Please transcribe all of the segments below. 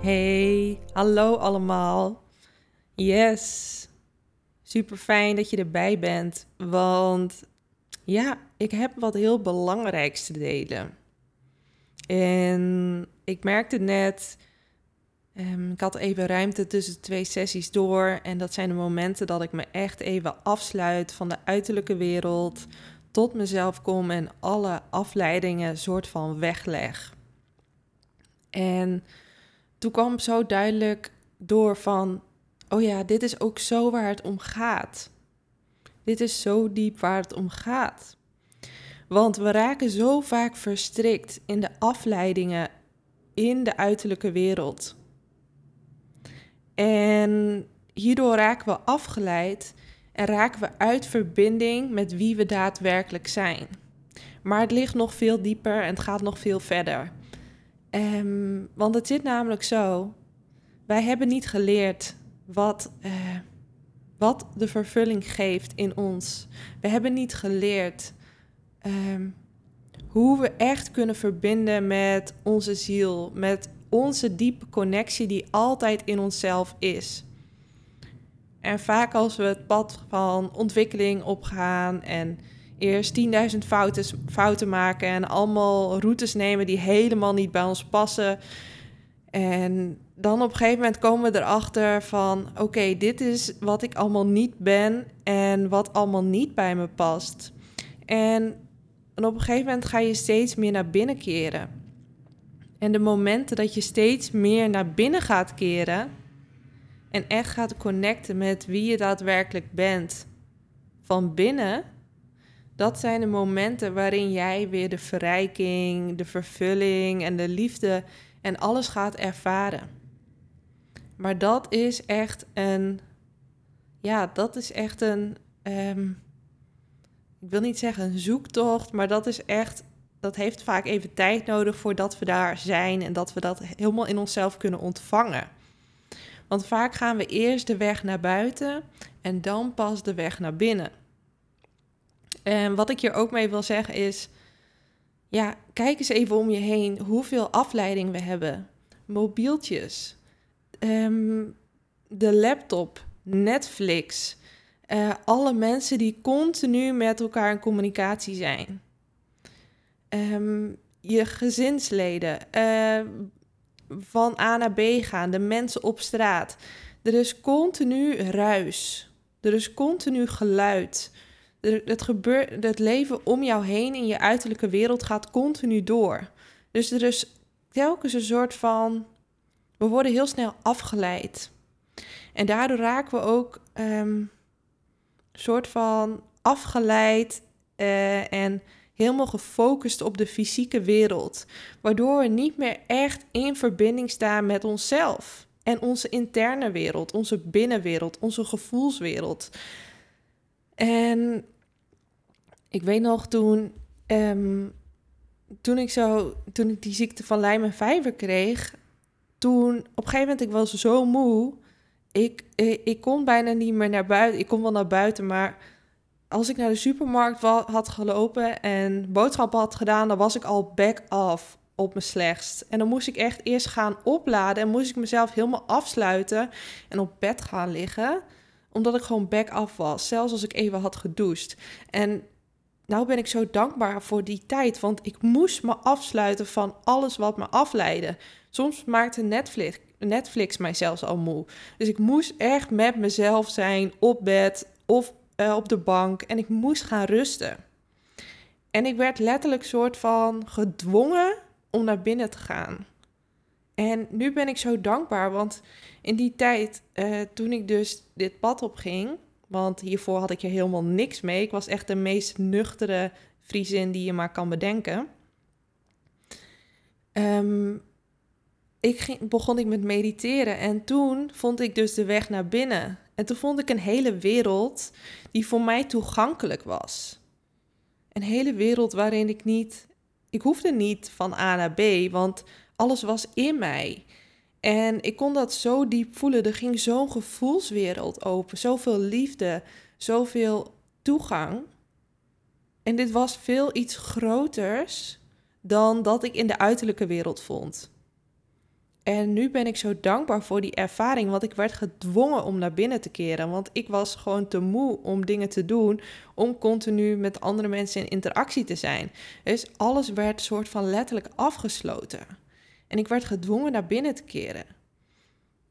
Hey, hallo allemaal. Yes, super fijn dat je erbij bent, want ja, ik heb wat heel belangrijks te delen. En ik merkte net, um, ik had even ruimte tussen twee sessies door. En dat zijn de momenten dat ik me echt even afsluit van de uiterlijke wereld. Tot mezelf kom en alle afleidingen soort van wegleg. En toen kwam zo duidelijk door van, oh ja, dit is ook zo waar het om gaat. Dit is zo diep waar het om gaat. Want we raken zo vaak verstrikt in de afleidingen in de uiterlijke wereld. En hierdoor raken we afgeleid en raken we uit verbinding met wie we daadwerkelijk zijn. Maar het ligt nog veel dieper en het gaat nog veel verder. Um, want het zit namelijk zo: wij hebben niet geleerd wat, uh, wat de vervulling geeft in ons. We hebben niet geleerd um, hoe we echt kunnen verbinden met onze ziel, met onze diepe connectie die altijd in onszelf is. En vaak als we het pad van ontwikkeling opgaan en eerst 10.000 fouten, fouten maken en allemaal routes nemen die helemaal niet bij ons passen. En dan op een gegeven moment komen we erachter van: oké, dit is wat ik allemaal niet ben en wat allemaal niet bij me past. En, en op een gegeven moment ga je steeds meer naar binnen keren. En de momenten dat je steeds meer naar binnen gaat keren en echt gaat connecten met wie je daadwerkelijk bent van binnen, dat zijn de momenten waarin jij weer de verrijking, de vervulling en de liefde en alles gaat ervaren. Maar dat is echt een, ja, dat is echt een, um, ik wil niet zeggen een zoektocht, maar dat is echt dat heeft vaak even tijd nodig voordat we daar zijn en dat we dat helemaal in onszelf kunnen ontvangen. Want vaak gaan we eerst de weg naar buiten en dan pas de weg naar binnen. Wat ik hier ook mee wil zeggen is, ja, kijk eens even om je heen hoeveel afleiding we hebben. Mobieltjes, ehm, de laptop, Netflix, uh, alle mensen die continu met elkaar in communicatie zijn. Ehm, je gezinsleden, uh, van A naar B gaan, de mensen op straat. Er is continu ruis. Er is continu geluid. Het, gebeurt, het leven om jou heen in je uiterlijke wereld gaat continu door. Dus er is telkens een soort van. We worden heel snel afgeleid. En daardoor raken we ook um, soort van afgeleid uh, en helemaal gefocust op de fysieke wereld, waardoor we niet meer echt in verbinding staan met onszelf en onze interne wereld, onze binnenwereld, onze gevoelswereld. En ik weet nog toen, um, toen ik zo, toen ik die ziekte van Lyme en vijver kreeg, toen op een gegeven moment ik was zo moe, ik, ik, ik kon bijna niet meer naar buiten. Ik kon wel naar buiten, maar als ik naar de supermarkt had gelopen en boodschappen had gedaan, dan was ik al back off op mijn slechtst. En dan moest ik echt eerst gaan opladen en moest ik mezelf helemaal afsluiten en op bed gaan liggen, omdat ik gewoon back off was, zelfs als ik even had gedoucht. En nou ben ik zo dankbaar voor die tijd, want ik moest me afsluiten van alles wat me afleidde. Soms maakte Netflix, Netflix mij zelfs al moe. Dus ik moest echt met mezelf zijn op bed of uh, op de bank en ik moest gaan rusten. En ik werd letterlijk soort van gedwongen om naar binnen te gaan. En nu ben ik zo dankbaar, want in die tijd, uh, toen ik dus dit pad op ging, want hiervoor had ik er helemaal niks mee. Ik was echt de meest nuchtere Friesin die je maar kan bedenken. ehm, ik begon ik met mediteren en toen vond ik dus de weg naar binnen. En toen vond ik een hele wereld die voor mij toegankelijk was. Een hele wereld waarin ik niet, ik hoefde niet van A naar B, want alles was in mij. En ik kon dat zo diep voelen. Er ging zo'n gevoelswereld open, zoveel liefde, zoveel toegang. En dit was veel iets groters dan dat ik in de uiterlijke wereld vond. En nu ben ik zo dankbaar voor die ervaring, want ik werd gedwongen om naar binnen te keren. Want ik was gewoon te moe om dingen te doen, om continu met andere mensen in interactie te zijn. Dus alles werd soort van letterlijk afgesloten. En ik werd gedwongen naar binnen te keren.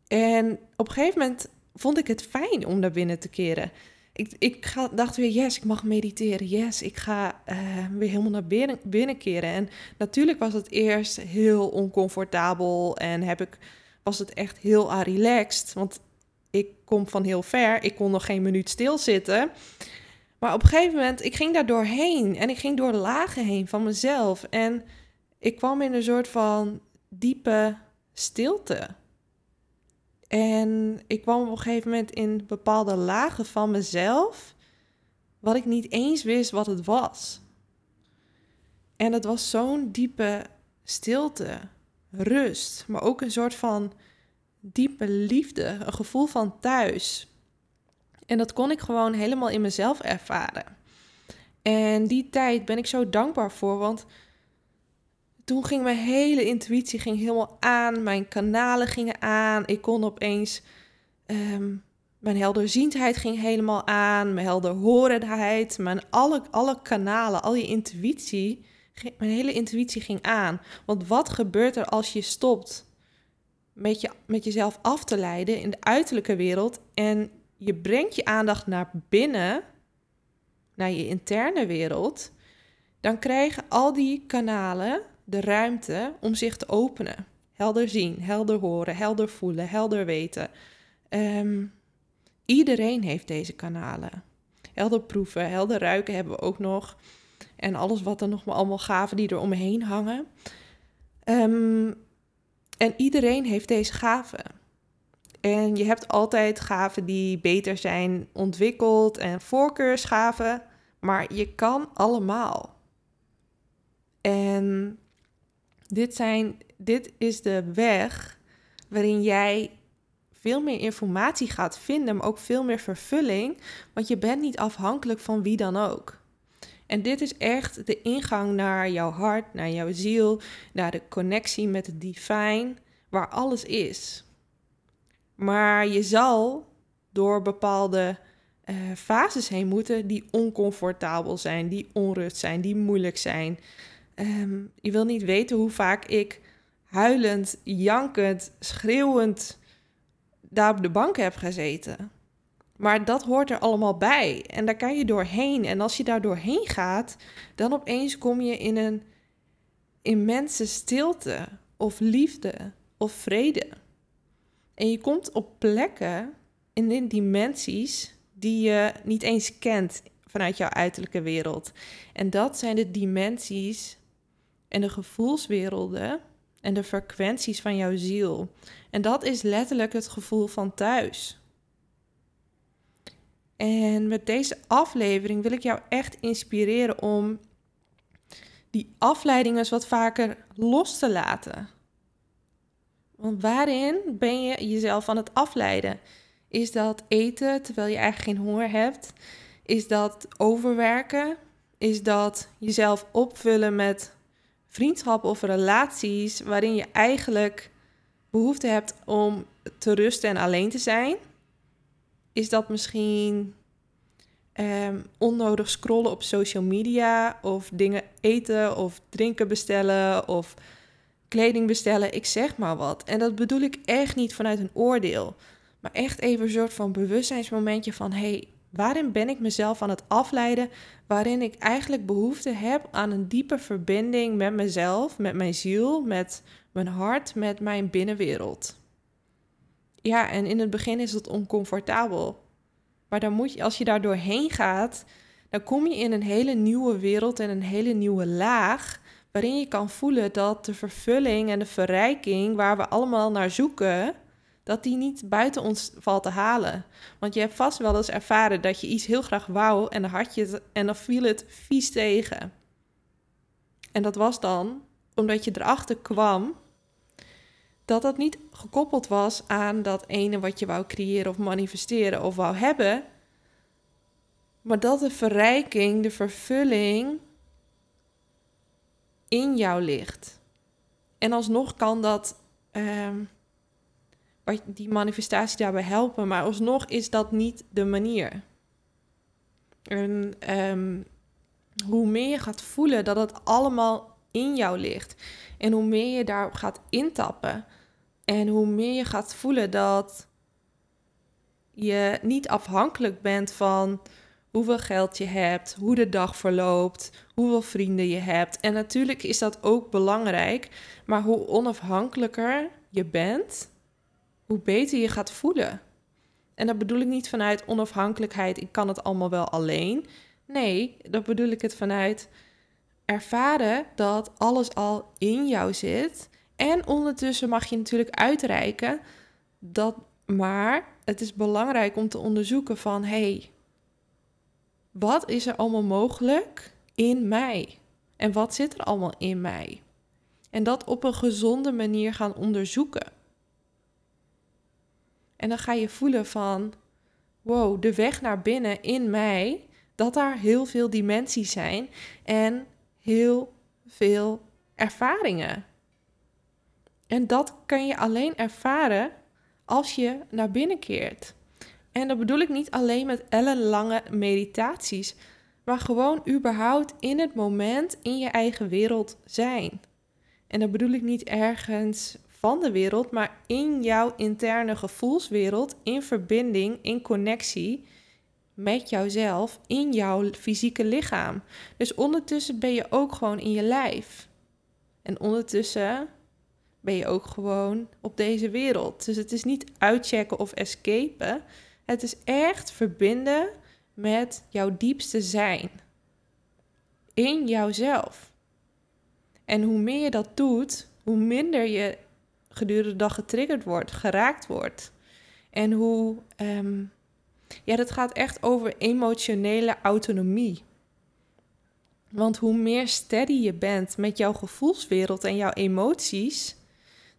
En op een gegeven moment vond ik het fijn om naar binnen te keren ik, ik dacht weer, yes, ik mag mediteren. Yes, ik ga uh, weer helemaal naar binnen, binnen keren. En natuurlijk was het eerst heel oncomfortabel en heb ik, was het echt heel uh, relaxed. Want ik kom van heel ver. Ik kon nog geen minuut stilzitten. Maar op een gegeven moment, ik ging daar doorheen. En ik ging door lagen heen van mezelf. En ik kwam in een soort van diepe stilte. En ik kwam op een gegeven moment in bepaalde lagen van mezelf, wat ik niet eens wist wat het was. En het was zo'n diepe stilte, rust, maar ook een soort van diepe liefde, een gevoel van thuis. En dat kon ik gewoon helemaal in mezelf ervaren. En die tijd ben ik zo dankbaar voor, want toen ging mijn hele intuïtie ging helemaal aan. Mijn kanalen gingen aan. Ik kon opeens. Um, mijn helderziendheid ging helemaal aan. Mijn helderhorendheid. Mijn alle, alle kanalen, al je intuïtie. Mijn hele intuïtie ging aan. Want wat gebeurt er als je stopt met, je, met jezelf af te leiden in de uiterlijke wereld. En je brengt je aandacht naar binnen, naar je interne wereld. Dan krijgen al die kanalen de ruimte om zich te openen. Helder zien, helder horen, helder voelen, helder weten. Ehm, iedereen heeft deze kanalen. Helder proeven, helder ruiken hebben we ook nog. En alles wat er nog maar allemaal gaven die er omheen hangen. Ehm, en iedereen heeft deze gaven. En je hebt altijd gaven die beter zijn ontwikkeld en voorkeursgaven. Maar je kan allemaal. En dit, zijn, dit is de weg waarin jij veel meer informatie gaat vinden, maar ook veel meer vervulling, want je bent niet afhankelijk van wie dan ook. En dit is echt de ingang naar jouw hart, naar jouw ziel, naar de connectie met het divine, waar alles is. Maar je zal door bepaalde uh, fases heen moeten die oncomfortabel zijn, die onrust zijn, die moeilijk zijn. Ehm, je wil niet weten hoe vaak ik huilend, jankend, schreeuwend daar op de bank heb gezeten. Maar dat hoort er allemaal bij. En daar kan je doorheen. En als je daar doorheen gaat, dan opeens kom je in een immense stilte of liefde of vrede. En je komt op plekken en in dimensies die je niet eens kent vanuit jouw uiterlijke wereld. En dat zijn de dimensies en de gevoelswerelden en de frequenties van jouw ziel. En dat is letterlijk het gevoel van thuis. En met deze aflevering wil ik jou echt inspireren om die afleidingen eens wat vaker los te laten. Want waarin ben je jezelf aan het afleiden? Is dat eten terwijl je eigenlijk geen honger hebt? Is dat overwerken? Is dat jezelf opvullen met vriendschappen of relaties waarin je eigenlijk behoefte hebt om te rusten en alleen te zijn, is dat misschien um, onnodig scrollen op social media of dingen eten of drinken bestellen of kleding bestellen, ik zeg maar wat. En dat bedoel ik echt niet vanuit een oordeel, maar echt even een soort van bewustzijnsmomentje van hey, waarin ben ik mezelf aan het afleiden waarin ik eigenlijk behoefte heb aan een diepe verbinding met mezelf, met mijn ziel, met mijn hart, met mijn binnenwereld. Ja, en in het begin is het oncomfortabel. Maar dan moet je, als je daar doorheen gaat, dan kom je in een hele nieuwe wereld en een hele nieuwe laag, waarin je kan voelen dat de vervulling en de verrijking waar we allemaal naar zoeken, dat die niet buiten ons valt te halen. Want je hebt vast wel eens ervaren dat je iets heel graag wou en dan had je het en dan viel het vies tegen. En dat was dan omdat je erachter kwam dat dat niet gekoppeld was aan dat ene wat je wou creëren of manifesteren of wou hebben, maar dat de verrijking, de vervulling in jou ligt. En alsnog kan dat um, die manifestatie daarbij helpen, maar alsnog is dat niet de manier. En um, hoe meer je gaat voelen dat het allemaal in jou ligt en hoe meer je daarop gaat intappen en hoe meer je gaat voelen dat je niet afhankelijk bent van hoeveel geld je hebt, hoe de dag verloopt, hoeveel vrienden je hebt. En natuurlijk is dat ook belangrijk, maar hoe onafhankelijker je bent, hoe beter je gaat voelen. En dat bedoel ik niet vanuit onafhankelijkheid, ik kan het allemaal wel alleen. Nee, dat bedoel ik het vanuit ervaren dat alles al in jou zit. En ondertussen mag je natuurlijk uitreiken dat, maar het is belangrijk om te onderzoeken van hey, wat is er allemaal mogelijk in mij? En wat zit er allemaal in mij? En dat op een gezonde manier gaan onderzoeken. En dan ga je voelen van, wow, de weg naar binnen in mij, dat daar heel veel dimensies zijn en heel veel ervaringen. En dat kan je alleen ervaren als je naar binnen keert. En dat bedoel ik niet alleen met ellenlange meditaties, maar gewoon überhaupt in het moment in je eigen wereld zijn. En dat bedoel ik niet ergens van de wereld, maar in jouw interne gevoelswereld, in verbinding, in connectie met jouzelf, in jouw fysieke lichaam. Dus ondertussen ben je ook gewoon in je lijf. En ondertussen ben je ook gewoon op deze wereld. Dus het is niet uitchecken of escapen. Het is echt verbinden met jouw diepste zijn. In jouzelf. En hoe meer je dat doet, hoe minder je gedurende de dag getriggerd wordt, geraakt wordt. En hoe, ehm, ja, dat gaat echt over emotionele autonomie. Want hoe meer steady je bent met jouw gevoelswereld en jouw emoties,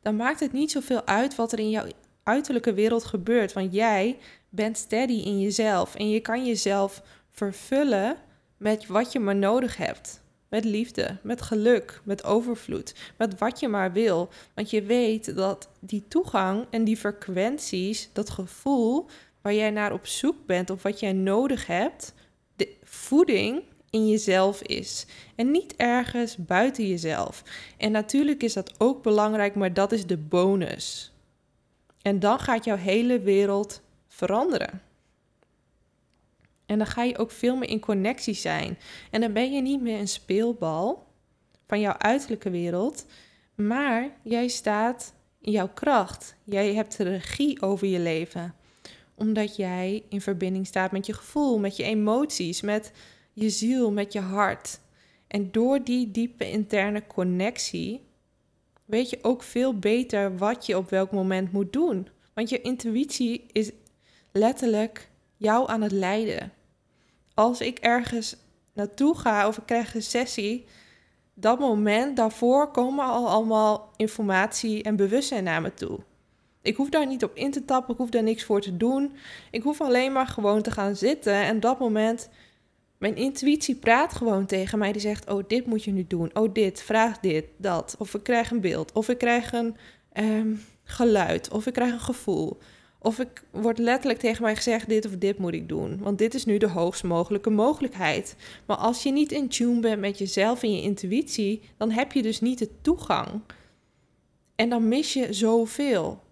dan maakt het niet zoveel uit wat er in jouw uiterlijke wereld gebeurt. Want jij bent steady in jezelf en je kan jezelf vervullen met wat je maar nodig hebt. Met liefde, met geluk, met overvloed, met wat je maar wil. Want je weet dat die toegang en die frequenties, dat gevoel waar jij naar op zoek bent of wat jij nodig hebt, de voeding in jezelf is. En niet ergens buiten jezelf. En natuurlijk is dat ook belangrijk, maar dat is de bonus. En dan gaat jouw hele wereld veranderen. En dan ga je ook veel meer in connectie zijn. En dan ben je niet meer een speelbal van jouw uiterlijke wereld, maar jij staat in jouw kracht. Jij hebt de regie over je leven. Omdat jij in verbinding staat met je gevoel, met je emoties, met je ziel, met je hart. En door die diepe interne connectie weet je ook veel beter wat je op welk moment moet doen. Want je intuïtie is letterlijk jou aan het leiden. Als ik ergens naartoe ga of ik krijg een sessie, dat moment daarvoor komen al allemaal informatie en bewustzijn naar me toe. Ik hoef daar niet op in te tappen, ik hoef daar niks voor te doen. Ik hoef alleen maar gewoon te gaan zitten en dat moment mijn intuïtie praat gewoon tegen mij. Die zegt: Oh, dit moet je nu doen. Oh, dit, vraag dit, dat. Of ik krijg een beeld. Of ik krijg een ehm, geluid. Of ik krijg een gevoel. Of ik wordt letterlijk tegen mij gezegd: dit of dit moet ik doen. Want dit is nu de hoogst mogelijke mogelijkheid. Maar als je niet in tune bent met jezelf en je intuïtie, dan heb je dus niet de toegang. En dan mis je zoveel.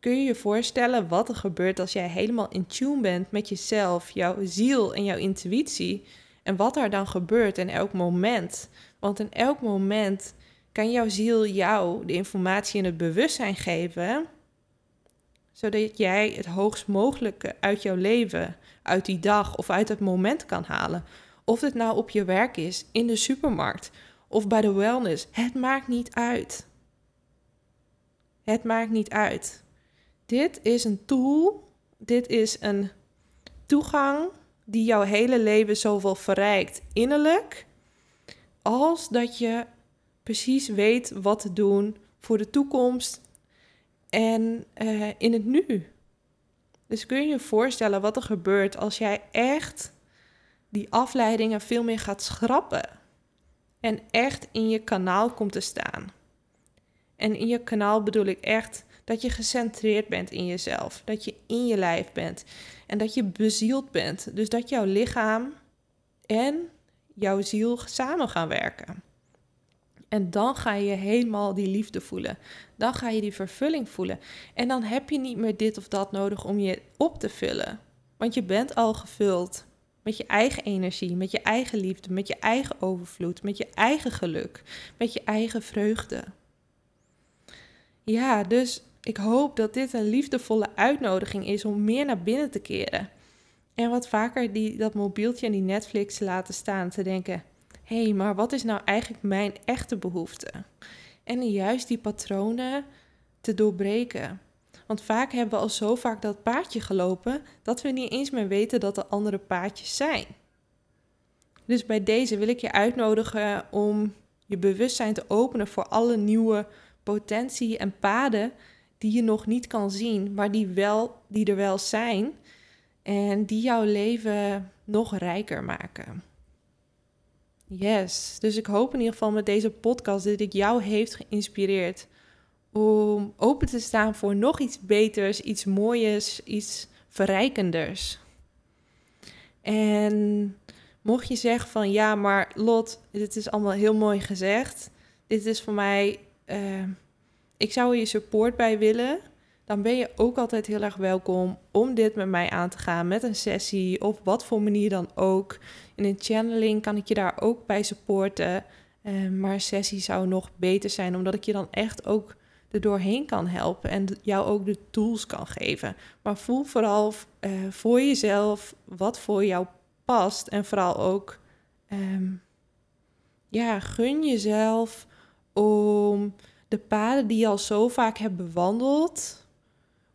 Kun je je voorstellen wat er gebeurt als jij helemaal in tune bent met jezelf, jouw ziel en jouw intuïtie? En wat er dan gebeurt in elk moment? Want in elk moment kan jouw ziel jou de informatie en het bewustzijn geven zodat jij het hoogst mogelijke uit jouw leven, uit die dag of uit het moment kan halen. Of het nou op je werk is, in de supermarkt of bij de wellness. Het maakt niet uit. Het maakt niet uit. Dit is een tool, dit is een toegang die jouw hele leven zoveel verrijkt innerlijk, als dat je precies weet wat te doen voor de toekomst en uh, in het nu. Dus kun je je voorstellen wat er gebeurt als jij echt die afleidingen veel meer gaat schrappen en echt in je kanaal komt te staan. En in je kanaal bedoel ik echt dat je gecentreerd bent in jezelf, dat je in je lijf bent en dat je bezield bent. Dus dat jouw lichaam en jouw ziel samen gaan werken. En dan ga je helemaal die liefde voelen. Dan ga je die vervulling voelen. En dan heb je niet meer dit of dat nodig om je op te vullen. Want je bent al gevuld met je eigen energie, met je eigen liefde, met je eigen overvloed, met je eigen geluk, met je eigen vreugde. Ja, dus ik hoop dat dit een liefdevolle uitnodiging is om meer naar binnen te keren. En wat vaker die, dat mobieltje en die Netflix laten staan, te denken: hé, hey, maar wat is nou eigenlijk mijn echte behoefte? En juist die patronen te doorbreken. Want vaak hebben we al zo vaak dat paadje gelopen dat we niet eens meer weten dat er andere paadjes zijn. Dus bij deze wil ik je uitnodigen om je bewustzijn te openen voor alle nieuwe potentie en paden die je nog niet kan zien, maar die, wel, die er wel zijn en die jouw leven nog rijker maken. Yes, dus ik hoop in ieder geval met deze podcast dat ik jou heeft geïnspireerd om open te staan voor nog iets beters, iets mooiers, iets verrijkenders. En mocht je zeggen van ja, maar Lot, dit is allemaal heel mooi gezegd. Dit is voor mij, uh, ik zou je support bij willen. Dan ben je ook altijd heel erg welkom om dit met mij aan te gaan met een sessie of wat voor manier dan ook. In een channeling kan ik je daar ook bij supporten. Uh, maar een sessie zou nog beter zijn, omdat ik je dan echt ook er doorheen kan helpen en jou ook de tools kan geven. Maar voel vooral uh, voor jezelf wat voor jou past en vooral ook, um, ja, gun jezelf om de paden die je al zo vaak hebt bewandeld,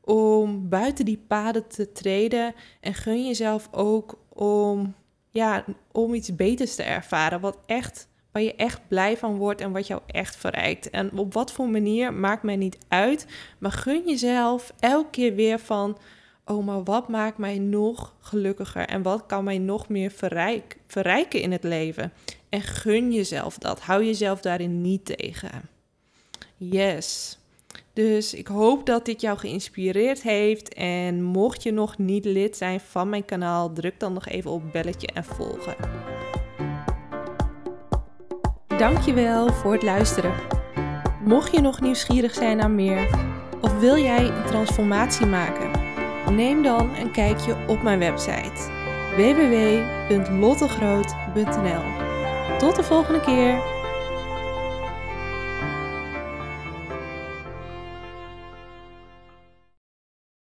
om buiten die paden te treden en gun jezelf ook om, ja, om iets beters te ervaren, wat echt waar je echt blij van wordt en wat jou echt verrijkt. En op wat voor manier maakt mij niet uit, maar gun jezelf elke keer weer van, oh maar wat maakt mij nog gelukkiger en wat kan mij nog meer verrijk, verrijken in het leven. En gun jezelf dat, hou jezelf daarin niet tegen. Yes. Dus ik hoop dat dit jou geïnspireerd heeft. En mocht je nog niet lid zijn van mijn kanaal, druk dan nog even op belletje en volgen. Dankjewel voor het luisteren. Mocht je nog nieuwsgierig zijn naar meer of wil jij een transformatie maken, neem dan een kijkje op mijn website www.lottegroot.nl. Tot de volgende keer.